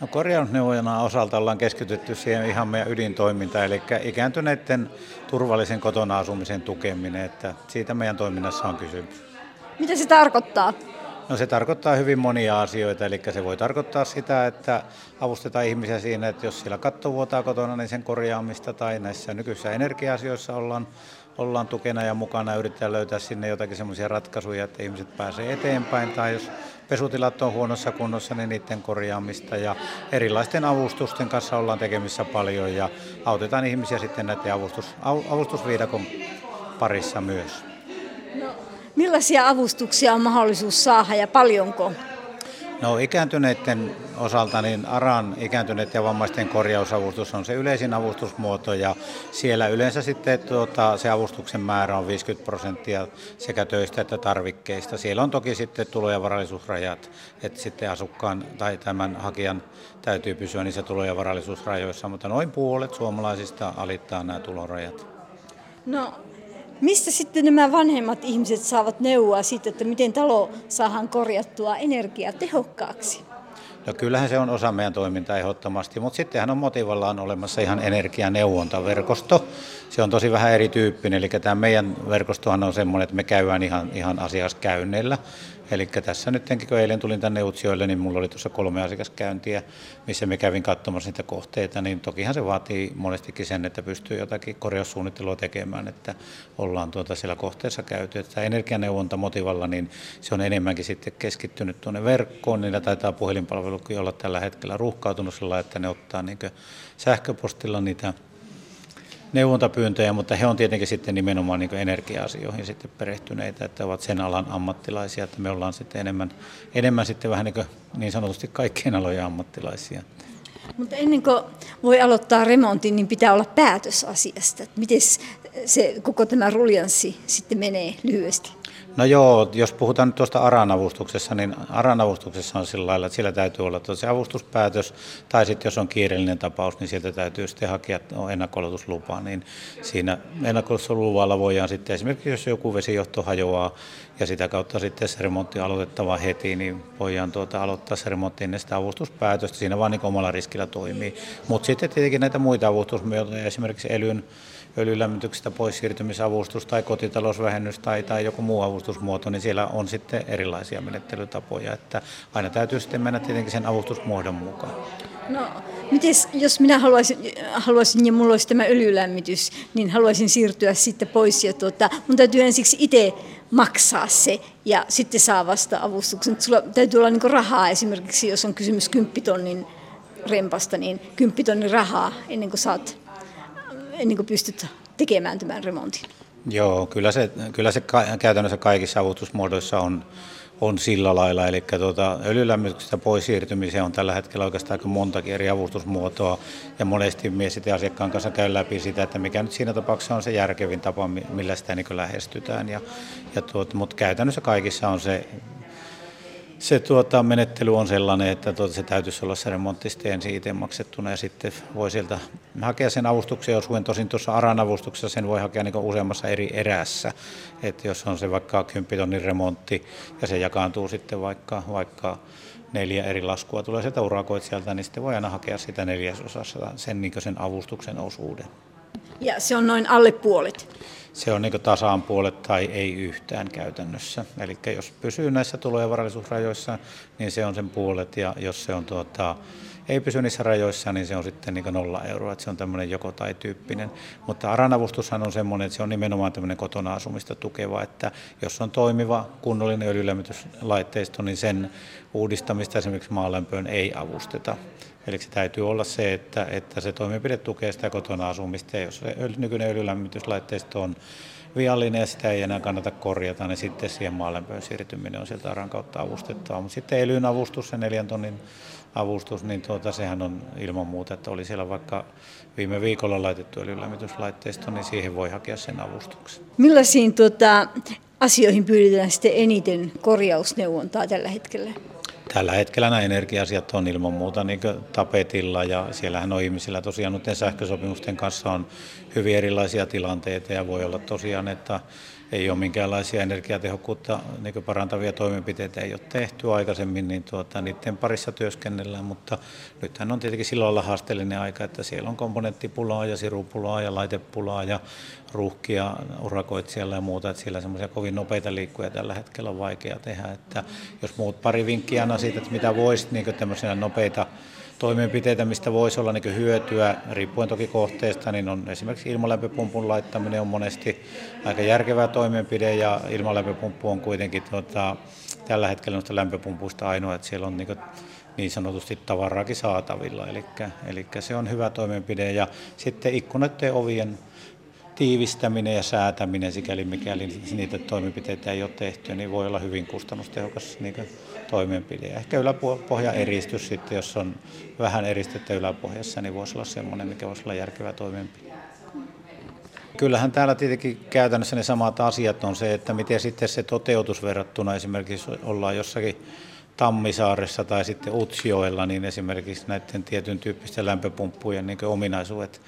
No korjausneuvojana osalta ollaan keskitytty siihen ihan meidän ydintoimintaan, eli ikääntyneiden turvallisen kotona asumisen tukeminen, että siitä meidän toiminnassa on kysymys. Mitä se tarkoittaa? No se tarkoittaa hyvin monia asioita, eli se voi tarkoittaa sitä, että avustetaan ihmisiä siinä, että jos siellä katto vuotaa kotona, niin sen korjaamista tai näissä nykyisissä energia-asioissa ollaan, ollaan tukena ja mukana ja yritetään löytää sinne jotakin semmoisia ratkaisuja, että ihmiset pääsee eteenpäin tai jos pesutilat on huonossa kunnossa, niin niiden korjaamista ja erilaisten avustusten kanssa ollaan tekemissä paljon ja autetaan ihmisiä sitten näiden avustus, avustusviidakon parissa myös. No, millaisia avustuksia on mahdollisuus saada ja paljonko? No ikääntyneiden osalta niin ARAN ikääntyneiden ja vammaisten korjausavustus on se yleisin avustusmuoto ja siellä yleensä sitten tuota, se avustuksen määrä on 50 prosenttia sekä töistä että tarvikkeista. Siellä on toki sitten tulo- ja varallisuusrajat, että sitten asukkaan tai tämän hakijan täytyy pysyä niissä tulo- ja varallisuusrajoissa, mutta noin puolet suomalaisista alittaa nämä tulorajat. No Mistä sitten nämä vanhemmat ihmiset saavat neuvoa siitä, että miten talo saadaan korjattua energiatehokkaaksi? No kyllähän se on osa meidän toimintaa ehdottomasti, mutta sittenhän on motivallaan olemassa ihan energianeuvontaverkosto. Se on tosi vähän erityyppinen, eli tämä meidän verkostohan on semmoinen, että me käydään ihan, ihan asiaskäynneillä. Eli tässä nyt, kun eilen tulin tänne Utsjoelle, niin mulla oli tuossa kolme asiakaskäyntiä, missä me kävin katsomassa niitä kohteita, niin tokihan se vaatii monestikin sen, että pystyy jotakin korjaussuunnittelua tekemään, että ollaan tuota siellä kohteessa käyty. Että energianeuvonta motivalla, niin se on enemmänkin sitten keskittynyt tuonne verkkoon, niillä taitaa puhelinpalvelukin olla tällä hetkellä ruuhkautunut sillä, että ne ottaa niin sähköpostilla niitä neuvontapyyntöjä, mutta he on tietenkin sitten nimenomaan niin energia-asioihin sitten perehtyneitä, että ovat sen alan ammattilaisia, että me ollaan sitten enemmän, enemmän sitten vähän niin, niin sanotusti kaikkien alojen ammattilaisia. Mutta ennen kuin voi aloittaa remontin, niin pitää olla päätös asiasta. Miten se koko tämä ruljanssi sitten menee lyhyesti? No joo, jos puhutaan nyt tuosta ARAN-avustuksessa, niin ARAN-avustuksessa on sillä lailla, että sillä täytyy olla se avustuspäätös, tai sitten jos on kiireellinen tapaus, niin sieltä täytyy sitten hakea ennakkoluotuslupa, niin siinä ennakkoluotusluvalla voidaan sitten esimerkiksi, jos joku vesijohto hajoaa ja sitä kautta sitten se remontti aloitettava heti, niin voidaan tuota aloittaa se remontti ennen sitä avustuspäätöstä, siinä vaan niin omalla riskillä toimii. Mutta sitten tietenkin näitä muita avustusmuotoja, esimerkiksi elyn öljylämmityksestä pois siirtymisavustus tai kotitalousvähennys tai, tai joku muu avustusmuoto, niin siellä on sitten erilaisia menettelytapoja, että aina täytyy sitten mennä tietenkin sen avustusmuodon mukaan. No, mites, jos minä haluaisin, haluaisin ja mulla olisi tämä öljylämmitys, niin haluaisin siirtyä sitten pois ja tuota, mun täytyy ensiksi itse maksaa se ja sitten saa vasta avustuksen. Sulla täytyy olla niin rahaa esimerkiksi, jos on kysymys kymppitonnin rempasta, niin kymppitonnin rahaa ennen kuin saat ennen kuin pystyt tekemään tämän remontin? Joo, kyllä se, kyllä se käytännössä kaikissa avustusmuodoissa on, on sillä lailla. Eli tuota, öljylämmityksestä pois siirtymiseen on tällä hetkellä oikeastaan aika montakin eri avustusmuotoa. Ja monesti mies sitten asiakkaan kanssa käy läpi sitä, että mikä nyt siinä tapauksessa on se järkevin tapa, millä sitä niin lähestytään. Ja, ja tuota, mutta käytännössä kaikissa on se se tuota, menettely on sellainen, että tuota, se täytyisi olla se remonttista ensin itse maksettuna ja sitten voi sieltä hakea sen avustuksen, jos tosin tuossa ARAN avustuksessa sen voi hakea niin useammassa eri erässä. että jos on se vaikka 10 tonnin remontti ja se jakaantuu sitten vaikka, vaikka neljä eri laskua tulee sieltä urakoitsijalta, niin sitten voi aina hakea sitä neljäsosassa sen, niin sen avustuksen osuuden. Ja se on noin alle puolet? se on niin tasaan puolet tai ei yhtään käytännössä. Eli jos pysyy näissä tulo- ja varallisuusrajoissa, niin se on sen puolet, ja jos se on tuota, ei pysy niissä rajoissa, niin se on sitten niin nolla euroa, että se on tämmöinen joko tai tyyppinen. Mutta aranavustushan on semmoinen, että se on nimenomaan tämmöinen kotona asumista tukeva, että jos on toimiva kunnollinen öljylämmityslaitteisto, niin sen uudistamista esimerkiksi maalämpöön ei avusteta. Eli se täytyy olla se, että, että se toimenpide tukee sitä kotona asumista ja jos se nykyinen öljylämmityslaitteisto on viallinen ja sitä ei enää kannata korjata, niin sitten siihen maalämpöön siirtyminen on sieltä ARAN kautta avustettava. Mutta sitten elyn avustus, se neljän tonnin avustus, niin tuota, sehän on ilman muuta, että oli siellä vaikka viime viikolla laitettu öljylämmityslaitteisto, niin siihen voi hakea sen avustuksen. Millaisiin tuota, asioihin pyydetään sitten eniten korjausneuvontaa tällä hetkellä? Tällä hetkellä nämä energia-asiat on ilman muuta niin tapetilla ja siellähän on ihmisillä tosiaan nyt sähkösopimusten kanssa on hyvin erilaisia tilanteita ja voi olla tosiaan, että ei ole minkäänlaisia energiatehokkuutta niin parantavia toimenpiteitä ei ole tehty aikaisemmin, niin tuota, niiden parissa työskennellään, mutta nythän on tietenkin silloin olla haasteellinen aika, että siellä on komponenttipulaa ja sirupulaa ja laitepulaa ja ruuhkia urakoitsijalla ja muuta, että siellä semmoisia kovin nopeita liikkuja tällä hetkellä on vaikea tehdä, että jos muut pari vinkkiä siitä, että mitä voisi niin tämmöisiä nopeita toimenpiteitä, mistä voisi olla niin hyötyä, riippuen toki kohteesta, niin on esimerkiksi ilmalämpöpumpun laittaminen on monesti aika järkevä toimenpide ja ilmalämpöpumppu on kuitenkin tuota, tällä hetkellä noista lämpöpumpuista ainoa, että siellä on niin, niin sanotusti tavaraakin saatavilla, eli, eli se on hyvä toimenpide. Ja sitten ikkunoiden ovien tiivistäminen ja säätäminen, sikäli mikäli niitä toimenpiteitä ei ole tehty, niin voi olla hyvin kustannustehokas niin toimenpide. Ehkä yläpohja eristys sitten, jos on vähän eristettä yläpohjassa, niin voisi olla semmoinen, mikä voisi olla järkevä toimenpide. Kyllähän täällä tietenkin käytännössä ne samat asiat on se, että miten sitten se toteutus verrattuna esimerkiksi ollaan jossakin Tammisaaressa tai sitten Utsjoella, niin esimerkiksi näiden tietyn tyyppisten lämpöpumppujen niin ominaisuudet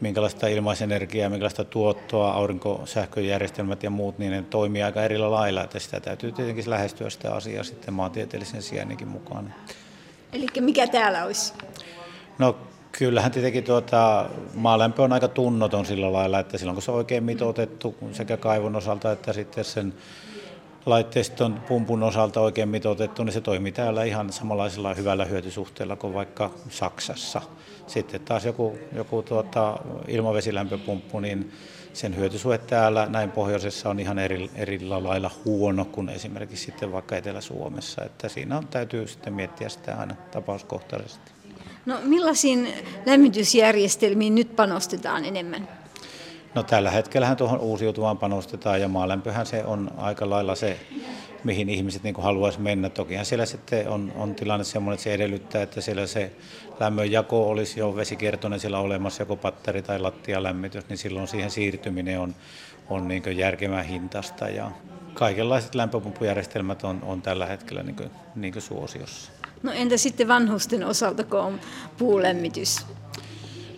minkälaista ilmaisenergiaa, minkälaista tuottoa, aurinkosähköjärjestelmät ja muut, niin ne toimii aika eri lailla, että sitä täytyy tietenkin lähestyä sitä asiaa sitten maantieteellisen sijainninkin mukaan. Eli mikä täällä olisi? No kyllähän tietenkin tuota, maalämpö on aika tunnoton sillä lailla, että silloin kun se on oikein mitoitettu sekä kaivon osalta että sitten sen laitteiston pumpun osalta oikein mitoitettu, niin se toimii täällä ihan samanlaisella hyvällä hyötysuhteella kuin vaikka Saksassa. Sitten taas joku, joku tuota, ilmavesilämpöpumppu, niin sen hyötysuhde täällä näin pohjoisessa on ihan eri, eri lailla huono kuin esimerkiksi sitten vaikka Etelä-Suomessa. Että siinä on, täytyy sitten miettiä sitä aina tapauskohtaisesti. No millaisiin lämmitysjärjestelmiin nyt panostetaan enemmän? No tällä hetkellä tuohon uusiutuvaan panostetaan ja maalämpöhän se on aika lailla se, mihin ihmiset niin haluaisi mennä. Tokihan siellä sitten on, on tilanne sellainen, että se edellyttää, että siellä se lämmönjako olisi jo vesikiertoinen siellä olemassa, joko patteri tai lattialämmitys, niin silloin siihen siirtyminen on, on niin järkevää hintasta ja kaikenlaiset lämpöpumppujärjestelmät on, on tällä hetkellä niin kuin, niin kuin suosiossa. No entä sitten vanhusten osalta, kun on puulämmitys?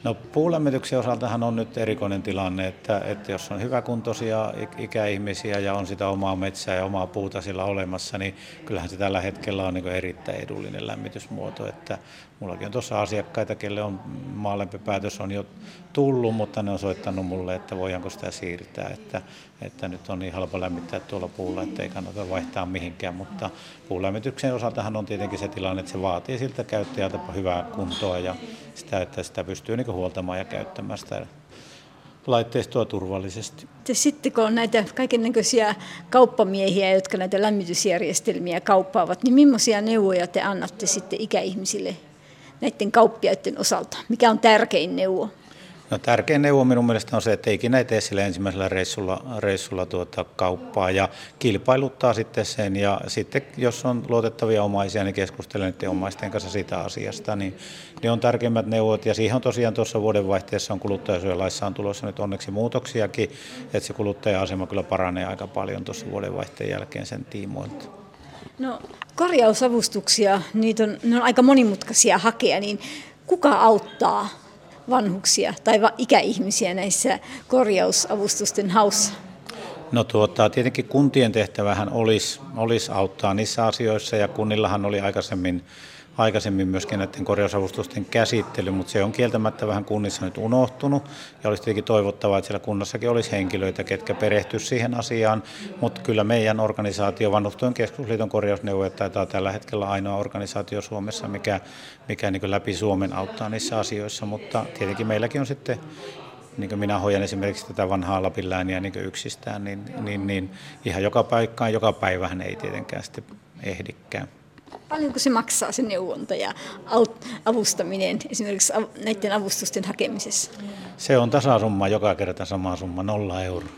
No puulämmityksen osaltahan on nyt erikoinen tilanne, että, että jos on hyväkuntoisia ikäihmisiä ja on sitä omaa metsää ja omaa puuta sillä olemassa, niin kyllähän se tällä hetkellä on niin erittäin edullinen lämmitysmuoto. Että mullakin on tuossa asiakkaita, kelle on maalämpöpäätös on jo tullut, mutta ne on soittanut mulle, että voidaanko sitä siirtää, että, että nyt on niin halpa lämmittää tuolla puulla, että ei kannata vaihtaa mihinkään, mutta puulämmityksen osaltahan on tietenkin se tilanne, että se vaatii siltä käyttäjältä hyvää kuntoa ja sitä, että sitä pystyy niin huoltamaan ja käyttämään sitä laitteistoa turvallisesti. Sitten kun on näitä kaikennäköisiä kauppamiehiä, jotka näitä lämmitysjärjestelmiä kauppaavat, niin millaisia neuvoja te annatte sitten ikäihmisille näiden kauppiaiden osalta? Mikä on tärkein neuvo? No, tärkein neuvo minun mielestä on se, että ikinä ei tee sille ensimmäisellä reissulla, reissulla tuota kauppaa ja kilpailuttaa sitten sen. Ja sitten jos on luotettavia omaisia, niin keskustelen niiden omaisten kanssa siitä asiasta. Niin ne on tärkeimmät neuvot ja siihen on tosiaan tuossa vuodenvaihteessa on kuluttajasuojalaissa on tulossa nyt onneksi muutoksiakin, että se kuluttaja-asema kyllä paranee aika paljon tuossa vuodenvaihteen jälkeen sen tiimoilta. No korjausavustuksia, niitä on, ne on aika monimutkaisia hakea, niin kuka auttaa vanhuksia tai ikäihmisiä näissä korjausavustusten haussa? No tuota, tietenkin kuntien tehtävähän olisi, olisi auttaa niissä asioissa ja kunnillahan oli aikaisemmin aikaisemmin myöskin näiden korjausavustusten käsittely, mutta se on kieltämättä vähän kunnissa nyt unohtunut. Ja olisi tietenkin toivottavaa, että siellä kunnassakin olisi henkilöitä, ketkä perehtyisivät siihen asiaan, mutta kyllä meidän organisaatio, Vanhustyön keskusliiton korjausneuvojat taitaa tällä hetkellä ainoa organisaatio Suomessa, mikä, mikä niin läpi Suomen auttaa niissä asioissa, mutta tietenkin meilläkin on sitten niin kuin minä hoidan esimerkiksi tätä vanhaa Lapin lääniä niin yksistään, niin, niin, niin ihan joka paikkaan, joka päivähän ei tietenkään sitten ehdikään. Paljonko se maksaa se neuvonta ja avustaminen esimerkiksi näiden avustusten hakemisessa? Se on tasasumma joka kerta sama summa, nolla euroa.